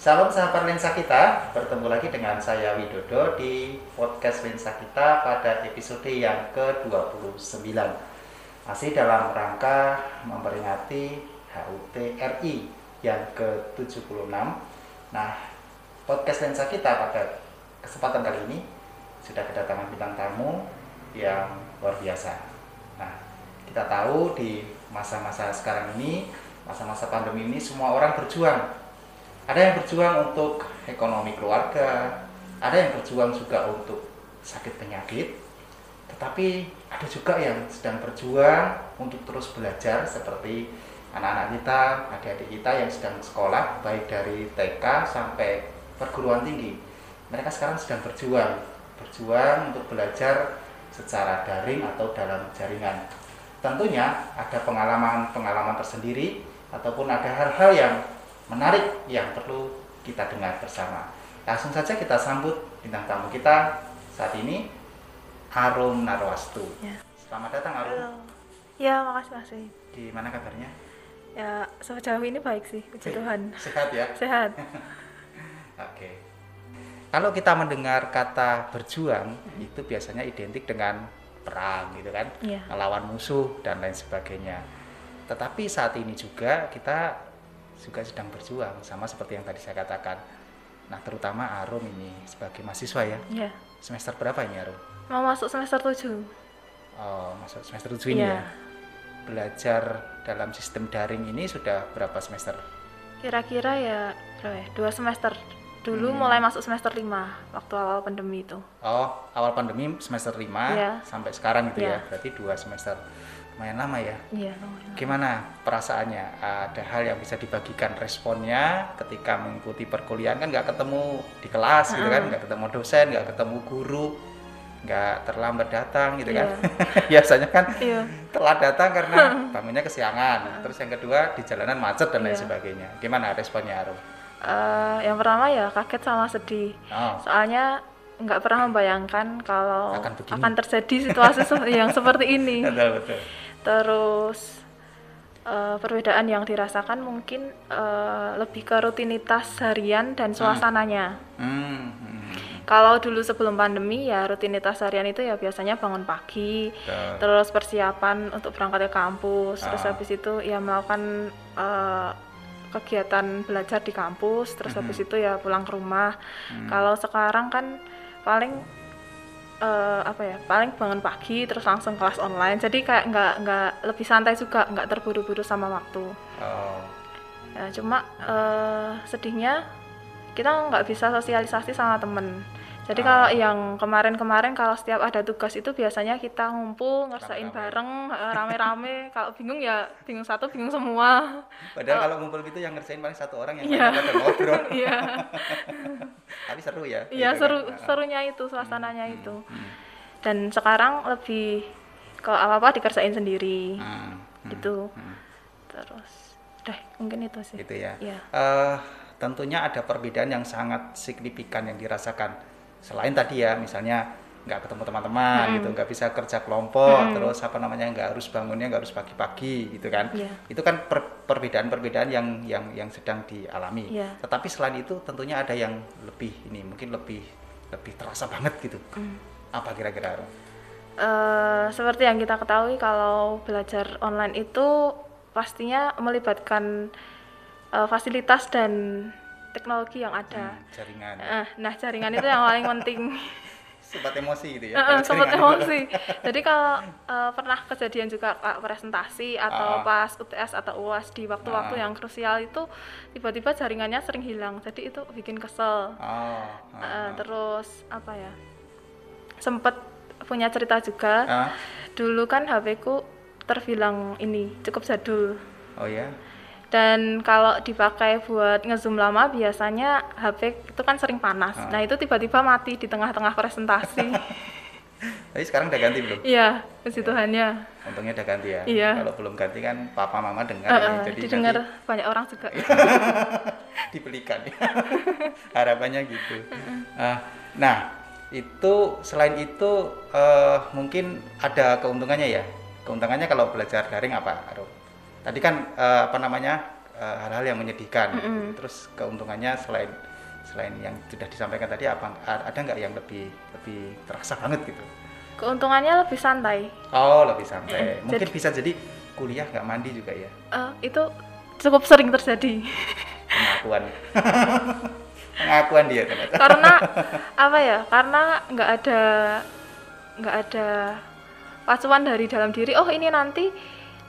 Salam sahabat lensa kita, bertemu lagi dengan saya Widodo di podcast lensa kita pada episode yang ke-29. Masih dalam rangka memperingati HUT RI yang ke-76. Nah, podcast lensa kita pada kesempatan kali ini sudah kedatangan bintang tamu yang luar biasa. Nah, kita tahu di masa-masa sekarang ini, masa-masa pandemi ini semua orang berjuang ada yang berjuang untuk ekonomi keluarga, ada yang berjuang juga untuk sakit penyakit, tetapi ada juga yang sedang berjuang untuk terus belajar seperti anak-anak kita, adik-adik kita yang sedang sekolah baik dari TK sampai perguruan tinggi. Mereka sekarang sedang berjuang, berjuang untuk belajar secara daring atau dalam jaringan. Tentunya ada pengalaman-pengalaman tersendiri ataupun ada hal-hal yang menarik yang perlu kita dengar bersama. Langsung saja kita sambut bintang tamu kita saat ini, Arum Narwastu. Ya. Selamat datang Arum. Halo. Ya, makasih makasih. Di mana kabarnya? Ya, sejauh ini baik sih, puji Tuhan. Sehat ya? Sehat. Oke. Kalau kita mendengar kata berjuang, itu biasanya identik dengan perang gitu kan, Iya. melawan musuh dan lain sebagainya. Tetapi saat ini juga kita juga sedang berjuang sama seperti yang tadi saya katakan. Nah, terutama Arum ini sebagai mahasiswa ya. Ya. Semester berapa ini Arum? Mau masuk semester 7. Oh, masuk semester 7 ini Iya. ya. Belajar dalam sistem daring ini sudah berapa semester? Kira-kira ya berapa ya? Dua semester. Dulu Hmm. mulai masuk semester 5 waktu awal pandemi itu. Oh, awal pandemi semester 5 Iya. sampai sekarang gitu ya. Iya. Berarti dua semester. Lumayan lama ya. Iya, lumayan. Gimana perasaannya? Ada hal yang bisa dibagikan responnya ketika mengikuti perkuliahan kan nggak ketemu di kelas gitu kan, nggak ketemu dosen, nggak ketemu guru, nggak terlambat datang gitu kan. Iya. Biasanya kan Iya. telat datang karena bangunnya kesiangan. Terus yang kedua di jalanan macet dan lain Iya. sebagainya. Gimana responnya Arum? Eh, yang pertama ya kaget sama sedih. Oh, Soalnya nggak pernah membayangkan kalau Akan begini. akan terjadi situasi yang seperti ini. betul betul. Terus eh, perbedaan yang dirasakan mungkin eh, lebih ke rutinitas harian dan suasananya. Hmm, hmm, Kalau dulu sebelum pandemi ya rutinitas harian itu ya biasanya bangun pagi, betul. terus persiapan untuk berangkat ke kampus, terus Ah. habis itu ya melakukan eh, kegiatan belajar di kampus, terus Mhm. habis itu ya pulang ke rumah. Hmm. Kalau sekarang kan paling eh, apa ya paling bangun pagi terus langsung kelas online. Jadi kayak nggak nggak lebih santai juga nggak terburu-buru sama waktu. Oh, ya, cuma eh, sedihnya kita nggak bisa sosialisasi sama temen jadi Ah. kalau yang kemarin-kemarin kalau setiap ada tugas itu biasanya kita ngumpul ngerjain Rame-rame. bareng eh, rame-rame kalau bingung ya bingung satu bingung semua Padahal kalau ngumpul gitu yang ngerjain paling satu orang yang lainnya pada ngobrol. iya Tapi seru ya. iya gitu kan. seru Nah, serunya itu suasananya itu hmm, dan sekarang lebih ke apa apa dikerjain sendiri hmm, hmm, gitu hmm, terus deh mungkin itu sih gitu ya. Iya. Eh, tentunya ada perbedaan yang sangat signifikan yang dirasakan. Selain tadi ya, misalnya nggak ketemu teman-teman Mm-mm. gitu, nggak bisa kerja kelompok, Mm-mm. terus apa namanya nggak harus bangunnya nggak harus pagi-pagi gitu kan. Iya. Itu kan per- perbedaan-perbedaan yang yang yang sedang dialami. Iya. Tetapi selain itu tentunya ada yang lebih ini mungkin lebih lebih terasa banget gitu. Mm. Apa kira-kira? Eh, seperti yang kita ketahui kalau belajar online itu pastinya melibatkan eh, fasilitas dan teknologi yang ada Hmm, jaringan. Eh, nah jaringan itu yang paling penting Sempat emosi gitu ya. Kalau sempat emosi jadi kalau eh, pernah kejadian juga presentasi atau Ah. pas UTS atau UAS di waktu-waktu Ah. yang krusial itu tiba-tiba jaringannya sering hilang jadi itu bikin kesel Eh, ah, ah. terus apa ya sempet punya cerita juga Ah, dulu kan HP ku terbilang ini cukup jadul oh ya. Dan kalau dipakai buat ngezoom lama biasanya HP itu kan sering panas Ah. nah itu tiba-tiba mati di tengah-tengah presentasi Tapi sekarang udah ganti belum? iya puji Tuhannya Untungnya udah ganti ya. Iya. Kalau belum ganti kan papa mama dengar eh, jadi didengar nanti banyak orang juga dibelikan ya. Harapannya gitu. Ah, nah, itu selain itu eh, mungkin ada keuntungannya ya. Keuntungannya kalau belajar daring apa? Tadi kan eh, apa namanya? eh, hal-hal yang menyedihkan. Terus keuntungannya selain selain yang sudah disampaikan tadi apa ada nggak yang lebih lebih terasa banget gitu? Keuntungannya lebih santai. Oh lebih santai. Eh, Mungkin jadi- bisa jadi kuliah nggak mandi juga ya Eh, itu cukup sering terjadi. pengakuan. pengakuan dia ternyata. karena apa ya karena nggak ada nggak ada pacuan dari dalam diri oh ini nanti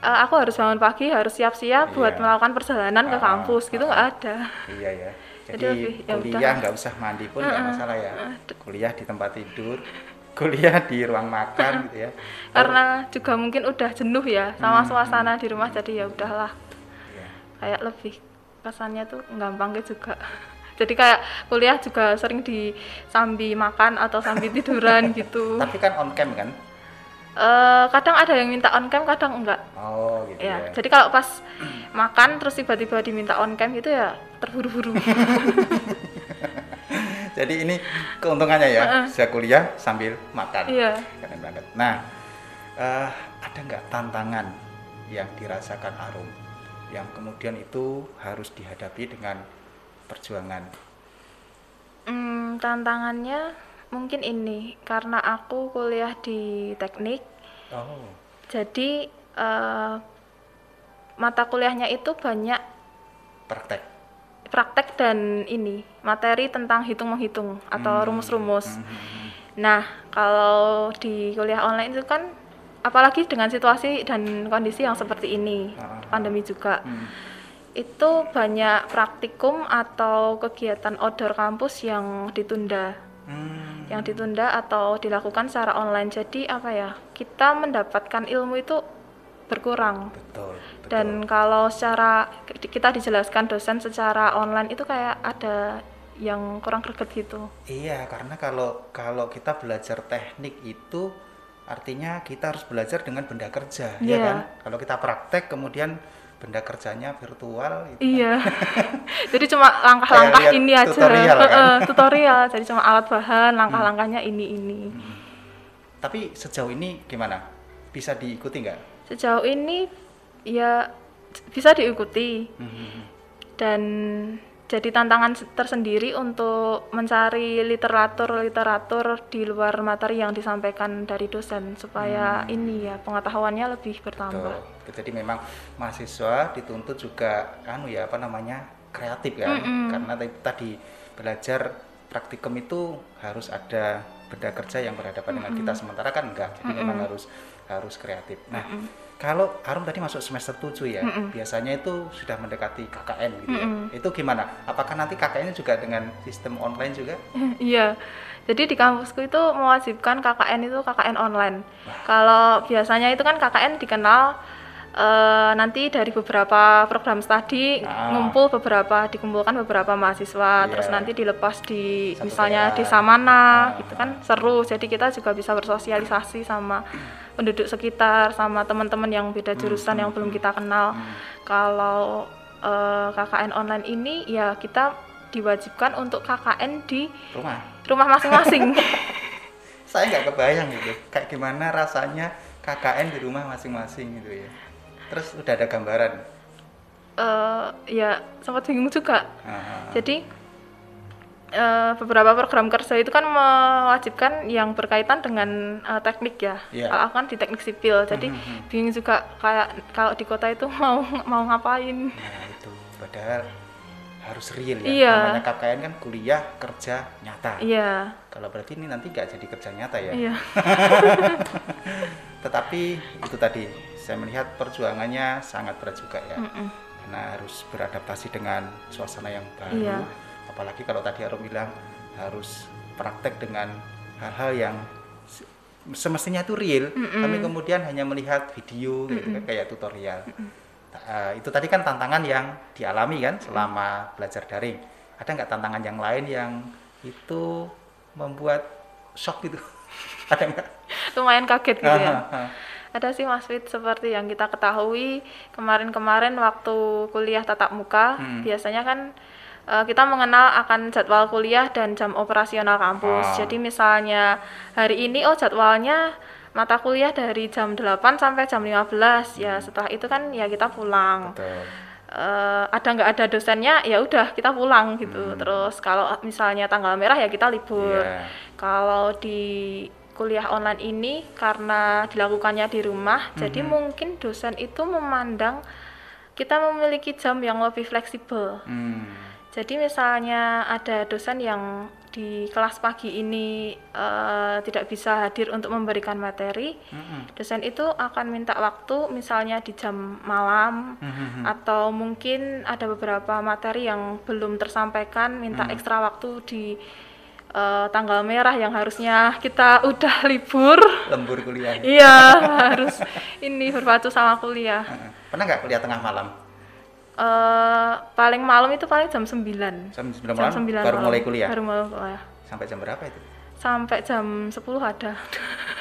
eh, aku harus bangun pagi harus siap-siap buat Iya. melakukan perjalanan ke Ah, kampus gitu ah. nggak ada Iya ya. Jadi Jadi, lebih, ya kuliah nggak usah mandi pun nggak Mm-mm. masalah ya. D- Kuliah di tempat tidur, kuliah di ruang makan gitu ya. karena juga mungkin udah jenuh ya sama Hmm, suasana di rumah jadi ya udahlah Iya. kayak lebih kesannya tuh gampang gitu juga jadi kayak kuliah juga sering disambi makan atau sambi tiduran gitu Tapi kan on cam kan? Eh, kadang ada yang minta on cam kadang enggak Oh gitu ya ya. jadi kalau pas makan terus tiba-tiba diminta on cam gitu ya terburu-buru Jadi ini keuntungannya ya, bisa kuliah sambil makan. iya Keren banget. Nah, eh, ada nggak tantangan yang dirasakan Arum, yang kemudian itu harus dihadapi dengan perjuangan? Hmm, tantangannya mungkin ini karena aku kuliah di teknik Oh, jadi eh, mata kuliahnya itu banyak praktek. praktek dan ini materi tentang hitung menghitung atau Hmm. rumus-rumus Mhm. Nah, kalau di kuliah online itu kan apalagi dengan situasi dan kondisi yang seperti ini, Ah. pandemi juga. Hmm. Itu banyak praktikum atau kegiatan outdoor kampus yang ditunda. Hmm. Yang ditunda atau dilakukan secara online. Jadi apa ya? Kita mendapatkan ilmu itu berkurang. Betul. betul. Dan kalau secara kita dijelaskan dosen secara online itu kayak ada yang kurang greget gitu. Iya, karena kalau kalau kita belajar teknik itu artinya kita harus belajar dengan benda kerja, ya Iya. kan? Kalau kita praktek kemudian benda kerjanya virtual itu Iya. Jadi cuma langkah-langkah ini aja. tutorial, kan? Tutorial. Jadi cuma alat bahan, langkah-langkahnya ini ini. Tapi sejauh ini gimana? Bisa diikuti nggak? Sejauh ini ya bisa diikuti Mhm. dan jadi tantangan se- tersendiri untuk mencari literatur-literatur di luar materi yang disampaikan dari dosen supaya ini ya pengetahuannya lebih bertambah. Betul. Jadi memang mahasiswa dituntut juga anu ya apa namanya kreatif kan? Mm-mm. Karena tadi, belajar praktikum itu harus ada benda kerja yang berhadapan dengan kita sementara kan enggak. Jadi memang harus harus kreatif. Nah, kalau Arum tadi masuk semester 7 ya, biasanya itu sudah mendekati KKN gitu ya. Itu gimana? Apakah nanti KKN juga dengan sistem online juga? Iya. Jadi di kampusku itu mewajibkan KKN itu KKN online. Kalau biasanya itu kan KKN dikenal eh, nanti dari beberapa program studi Ah. ngumpul beberapa dikumpulkan beberapa mahasiswa terus Iya. nanti dilepas di Satu misalnya di. Samana Ah. gitu kan seru. Jadi kita juga bisa bersosialisasi sama penduduk sekitar sama teman-teman yang beda jurusan yang belum kita kenal. Kalau eh, KKN online ini ya kita diwajibkan untuk KKN di Rumah. rumah masing-masing. Saya nggak kebayang gitu. Kayak gimana rasanya KKN di rumah masing-masing gitu ya. Terus udah ada gambaran. Eh, ya sempat bingung juga. Ah, Jadi eh, beberapa program kerja itu kan mewajibkan yang berkaitan dengan eh, teknik ya. Iya. Kalau aku kan di teknik sipil, jadi bingung juga kayak kalau di kota itu mau mau ngapain. Nah itu padahal harus real ya. Iya. Namanya KKN kan kuliah kerja nyata. Iya, Kalau berarti ini nanti nggak jadi kerja nyata ya. iya, Tetapi itu tadi saya melihat perjuangannya sangat berat juga ya. Mm-mm. Karena harus beradaptasi dengan suasana yang baru. Iya. Apalagi kalau tadi Arum bilang harus praktek dengan hal-hal yang se- semestinya itu real, Mm-mm. tapi kemudian hanya melihat video gitu kan kayak tutorial. Uh, itu tadi kan tantangan yang dialami kan selama belajar daring. Ada nggak tantangan yang lain yang itu membuat shock gitu? Ada nggak? lumayan kaget gitu ya. Ada sih Mas Fit seperti yang kita ketahui kemarin-kemarin waktu kuliah tatap muka Hmm. biasanya kan eh, kita mengenal akan jadwal kuliah dan jam operasional kampus. Ah. Jadi misalnya hari ini oh jadwalnya mata kuliah dari jam 8 sampai jam 15 ya setelah itu kan ya kita pulang. Betul. eh, ada nggak ada dosennya ya udah kita pulang gitu. Hmm. Terus kalau misalnya tanggal merah ya kita libur. Iya. Kalau di kuliah online ini karena dilakukannya di rumah, jadi Mhm. mungkin dosen itu memandang kita memiliki jam yang lebih fleksibel. Hmm. Jadi misalnya ada dosen yang di kelas pagi ini eh, tidak bisa hadir untuk memberikan materi, Mm-mm. dosen itu akan minta waktu misalnya di jam malam Mhm. atau mungkin ada beberapa materi yang belum tersampaikan minta Hmm. ekstra waktu di eh, tanggal merah yang harusnya kita udah libur. Lembur kuliah. Iya, harus ini berpacu sama kuliah. Pernah nggak kuliah tengah malam? Eh paling malam itu paling jam 9. Jam 9 Jam malam 9 baru malam. mulai kuliah. Baru mulai kuliah. Sampai jam berapa itu? Sampai jam 10 ada.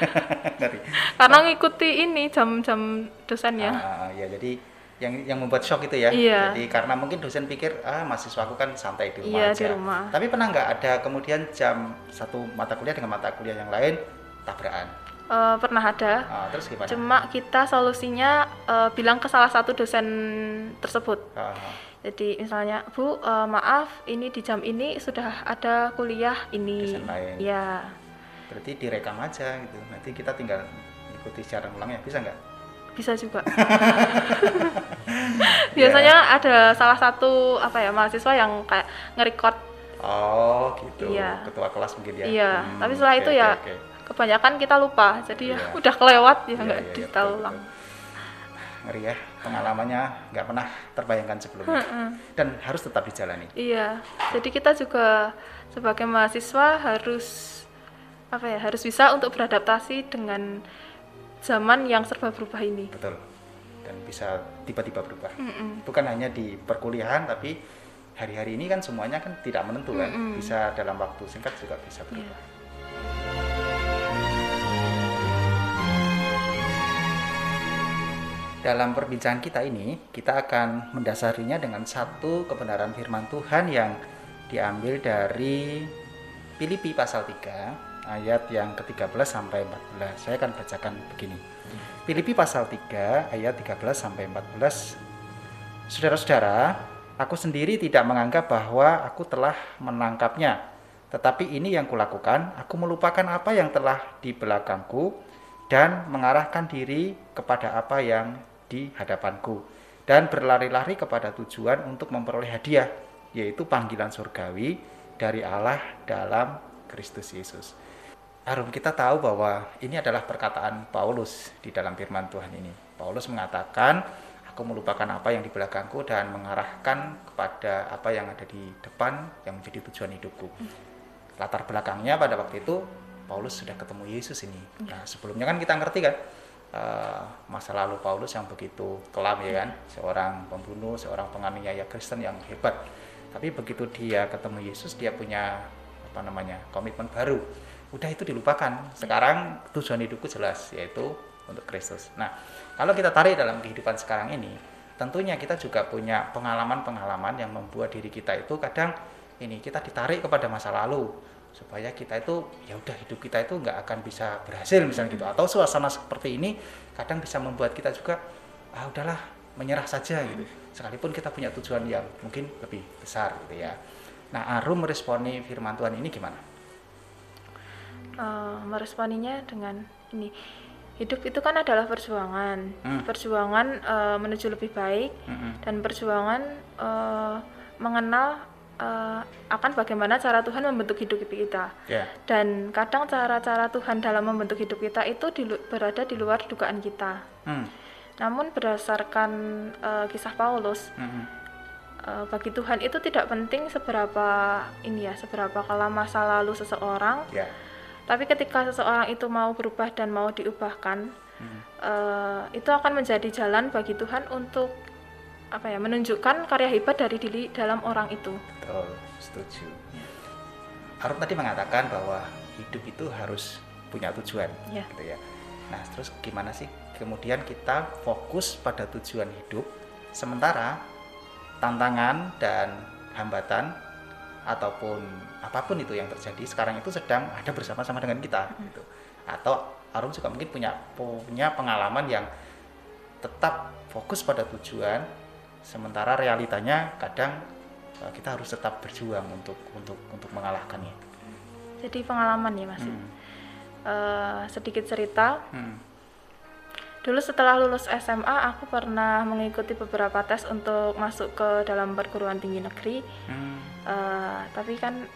Karena ngikuti ini jam-jam dosennya. Ah, ya jadi yang yang membuat shock itu ya. Iya. Jadi karena mungkin dosen pikir ah mahasiswaku kan santai di rumah Iya, aja. di rumah. Tapi pernah nggak ada kemudian jam satu mata kuliah dengan mata kuliah yang lain tabrakan? Eh, pernah ada. Ah, terus gimana? Cuma kita solusinya eh, bilang ke salah satu dosen tersebut. Ah, Jadi misalnya, Bu, eh, maaf, ini di jam ini sudah ada kuliah ini. Dosen lain. Ya, berarti direkam aja gitu. Nanti kita tinggal ikuti secara ulangnya bisa nggak? bisa juga. Biasanya ada salah satu apa ya mahasiswa yang kayak nge-record. Oh gitu. Iya. Ketua kelas mungkin ya. Iya, Hmm, tapi setelah oke, itu ya oke. Kebanyakan kita lupa. Jadi ya Iya. udah kelewat ya Iya, nggak iya, iya, digital betul, ulang. Ngeri ya, pengalamannya nggak pernah terbayangkan sebelumnya. Dan harus tetap dijalani. Iya, jadi kita juga sebagai mahasiswa harus apa ya harus bisa untuk beradaptasi dengan zaman yang serba berubah ini. Betul. Dan bisa tiba-tiba berubah. Mm-mm. Bukan hanya di perkuliahan, tapi hari-hari ini kan semuanya kan tidak menentu kan. Mm-mm. Bisa dalam waktu singkat juga bisa berubah. Dalam perbincangan kita ini, kita akan mendasarinya dengan satu kebenaran firman Tuhan yang diambil dari Filipi pasal 3 ayat yang ke-13 sampai 14. Saya akan bacakan begini. Filipi pasal 3 ayat 13 sampai 14. Saudara-saudara, aku sendiri tidak menganggap bahwa aku telah menangkapnya. Tetapi ini yang kulakukan, aku melupakan apa yang telah di belakangku dan mengarahkan diri kepada apa yang di hadapanku dan berlari-lari kepada tujuan untuk memperoleh hadiah yaitu panggilan surgawi dari Allah dalam Kristus Yesus. Arum kita tahu bahwa ini adalah perkataan Paulus di dalam firman Tuhan ini. Paulus mengatakan, aku melupakan apa yang di belakangku dan mengarahkan kepada apa yang ada di depan yang menjadi tujuan hidupku. Latar belakangnya pada waktu itu Paulus sudah ketemu Yesus ini. Nah, sebelumnya kan kita ngerti kan eh, masa lalu Paulus yang begitu kelam ya kan, seorang pembunuh, seorang penganiaya Kristen yang hebat. Tapi begitu dia ketemu Yesus, dia punya apa namanya komitmen baru. Udah itu dilupakan. Sekarang tujuan hidupku jelas, yaitu untuk Kristus. Nah, kalau kita tarik dalam kehidupan sekarang ini, tentunya kita juga punya pengalaman-pengalaman yang membuat diri kita itu kadang ini kita ditarik kepada masa lalu supaya kita itu ya udah hidup kita itu nggak akan bisa berhasil misalnya gitu. Atau suasana seperti ini kadang bisa membuat kita juga ah udahlah menyerah saja gitu. Sekalipun kita punya tujuan yang mungkin lebih besar gitu ya. Nah Arum meresponi firman Tuhan ini gimana? Eh, meresponinya dengan ini. Hidup itu kan adalah perjuangan. Hmm. perjuangan eh, menuju lebih baik Mm-mm. dan perjuangan eh, mengenal eh, akan bagaimana cara Tuhan membentuk hidup kita ya dan kadang cara-cara Tuhan dalam membentuk hidup kita itu di berada di luar dugaan kita Hmm. namun berdasarkan eh, kisah Paulus Mm-mm. eh, bagi Tuhan itu tidak penting seberapa ini ya seberapa kelam masa lalu seseorang ya tapi ketika seseorang itu mau berubah dan mau diubahkan, Hmm. eh, itu akan menjadi jalan bagi Tuhan untuk apa ya menunjukkan karya hebat dari diri dalam orang itu. betul setuju tadi mengatakan bahwa hidup itu harus punya tujuan Ya. gitu ya nah terus gimana sih kemudian kita fokus pada tujuan hidup sementara tantangan dan hambatan ataupun apa pun itu yang terjadi sekarang itu sedang ada bersama-sama dengan kita gitu. atau Arum juga mungkin punya punya pengalaman yang tetap fokus pada tujuan sementara realitanya kadang uh, kita harus tetap berjuang untuk untuk untuk mengalahkannya. Jadi pengalaman ya Mas. Hmm. Uh, sedikit cerita. Hmm. Dulu setelah lulus SMA aku pernah mengikuti beberapa tes untuk masuk ke dalam perguruan tinggi negeri. Hmm. Uh, tapi kan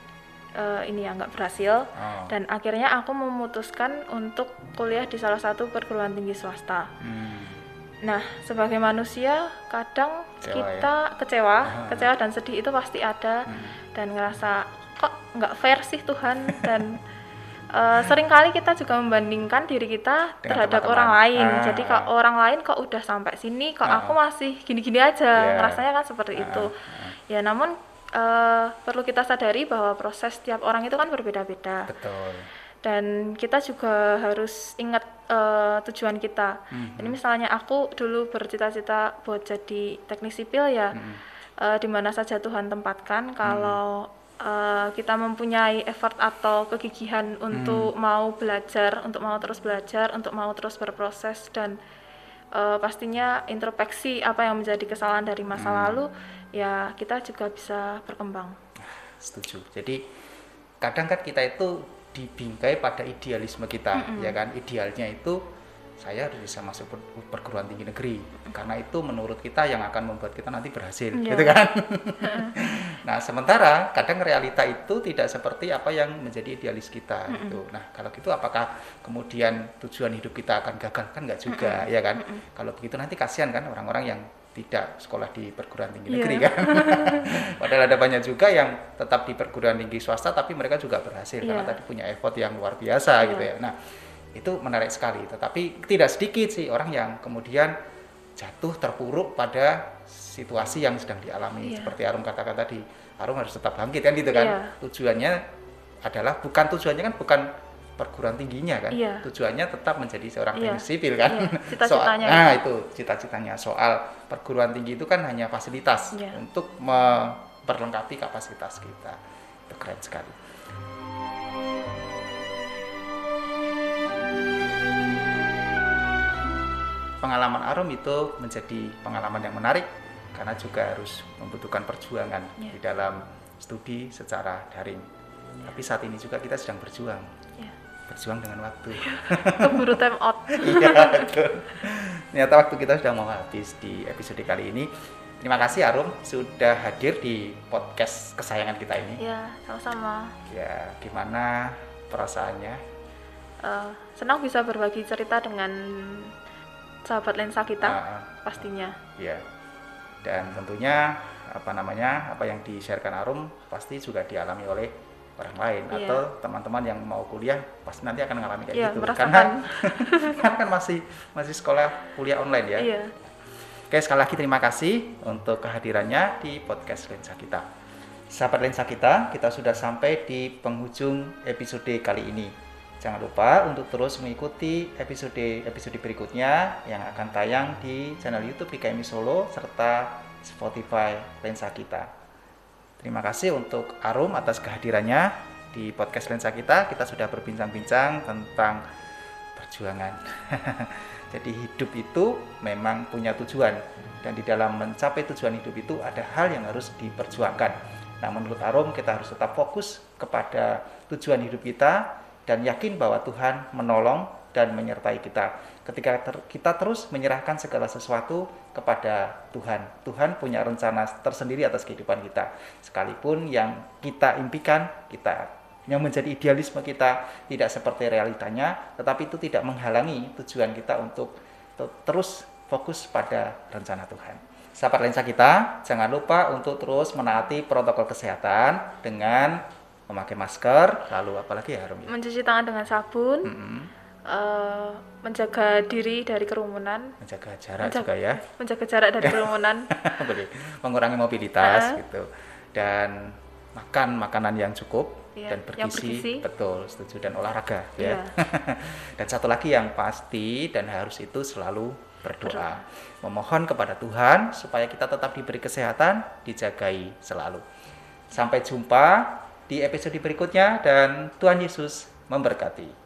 uh, ini ya nggak berhasil Oh. dan akhirnya aku memutuskan untuk kuliah di salah satu perguruan tinggi swasta. Hmm. Nah, sebagai manusia kadang Kecewa kita kecewa, Ah. kecewa dan sedih itu pasti ada Hmm. dan ngerasa kok nggak fair sih Tuhan dan eh, sering kali kita juga membandingkan diri kita Dengan terhadap teman-teman. orang lain. Ah. Jadi kalau orang lain kok udah sampai sini, kok Ah. aku masih gini-gini aja, Yeah. ngerasanya kan seperti Ah, itu. ah. Ya, namun eh, perlu kita sadari bahwa proses tiap orang itu kan berbeda-beda Betul. Dan kita juga harus ingat eh, tujuan kita. Mhm. Ini misalnya aku dulu bercita-cita buat jadi teknik sipil ya, Hmm. eh, di mana saja Tuhan tempatkan. Kalau eh, kita mempunyai effort atau kegigihan untuk mau belajar, untuk mau terus belajar, untuk mau terus berproses dan eh, pastinya introspeksi apa yang menjadi kesalahan dari masa lalu, ya kita juga bisa berkembang. Setuju. Jadi kadang kan kita itu dibingkai pada idealisme kita, ya kan? Idealnya itu saya harus bisa masuk per- perguruan tinggi negeri karena itu menurut kita yang akan membuat kita nanti berhasil, Iya. gitu kan? nah, sementara kadang realita itu tidak seperti apa yang menjadi idealis kita gitu. Nah, kalau gitu apakah kemudian tujuan hidup kita akan gagal kan nggak juga, ya kan? Kalau begitu nanti kasihan kan orang-orang yang tidak sekolah di perguruan tinggi Iya. negeri kan. Padahal ada banyak juga yang tetap di perguruan tinggi swasta tapi mereka juga berhasil karena Iya. tadi punya effort yang luar biasa Iya. gitu ya. Nah, itu menarik sekali. Tetapi tidak sedikit sih orang yang kemudian jatuh terpuruk pada situasi yang sedang dialami Iya. seperti Arum katakan tadi. Arum harus tetap bangkit kan gitu kan. Iya. Tujuannya adalah bukan tujuannya kan bukan perguruan tingginya kan. Iya. Tujuannya tetap menjadi seorang Iya. teknik sipil kan. Iya, Soal, cita-citanya nah itu cita-citanya soal perguruan tinggi itu kan hanya fasilitas Iya. untuk memperlengkapi kapasitas kita. Itu keren sekali. Pengalaman Arum itu menjadi pengalaman yang menarik karena juga harus membutuhkan perjuangan Iya. di dalam studi secara daring. Tapi saat ini juga kita sedang berjuang, Ya. Berjuang dengan waktu. Keburu time out. Iya, betul. Ternyata waktu kita sudah mau habis di episode kali ini. Terima kasih Arum sudah hadir di podcast kesayangan kita ini. Ya, sama-sama. Ya, gimana perasaannya? Eh, senang bisa berbagi cerita dengan sahabat lensa kita, Ah, pastinya. ya. Dan tentunya apa namanya? Apa yang di-sharekan Arum pasti juga dialami oleh orang lain Iya. atau teman-teman yang mau kuliah pasti nanti akan mengalami kayak Iya, gitu. merasakan. Karena kan kan masih masih sekolah kuliah online ya. Iya. Oke, sekali lagi terima kasih untuk kehadirannya di podcast Lensa kita. Sahabat Lensa kita, kita sudah sampai di penghujung episode kali ini. Jangan lupa untuk terus mengikuti episode-episode berikutnya yang akan tayang di channel YouTube PKMI Solo serta Spotify Lensa kita. Terima kasih untuk Arum atas kehadirannya di podcast Lensa kita. Kita sudah berbincang-bincang tentang perjuangan. Jadi hidup itu memang punya tujuan dan di dalam mencapai tujuan hidup itu ada hal yang harus diperjuangkan. Nah, menurut Arum kita harus tetap fokus kepada tujuan hidup kita dan yakin bahwa Tuhan menolong dan menyertai kita. Ketika ter- kita terus menyerahkan segala sesuatu kepada Tuhan. Tuhan punya rencana tersendiri atas kehidupan kita. Sekalipun yang kita impikan, kita yang menjadi idealisme kita tidak seperti realitanya, tetapi itu tidak menghalangi tujuan kita untuk te- terus fokus pada rencana Tuhan. Sahabat lensa kita, jangan lupa untuk terus menaati protokol kesehatan dengan memakai masker, lalu apalagi ya ya? Mencuci tangan dengan sabun, Mm-mm. Eh, menjaga diri dari kerumunan, menjaga jarak Menjaga- juga ya, menjaga jarak dari kerumunan. Mengurangi mobilitas Ah. gitu, dan makan makanan yang cukup Iya, dan bergizi, bergizi. betul, setuju dan olahraga Iya. ya. dan satu lagi yang pasti dan harus itu selalu berdoa. Memohon kepada Tuhan supaya kita tetap diberi kesehatan, dijagai selalu. Sampai jumpa di episode berikutnya dan Tuhan Yesus memberkati.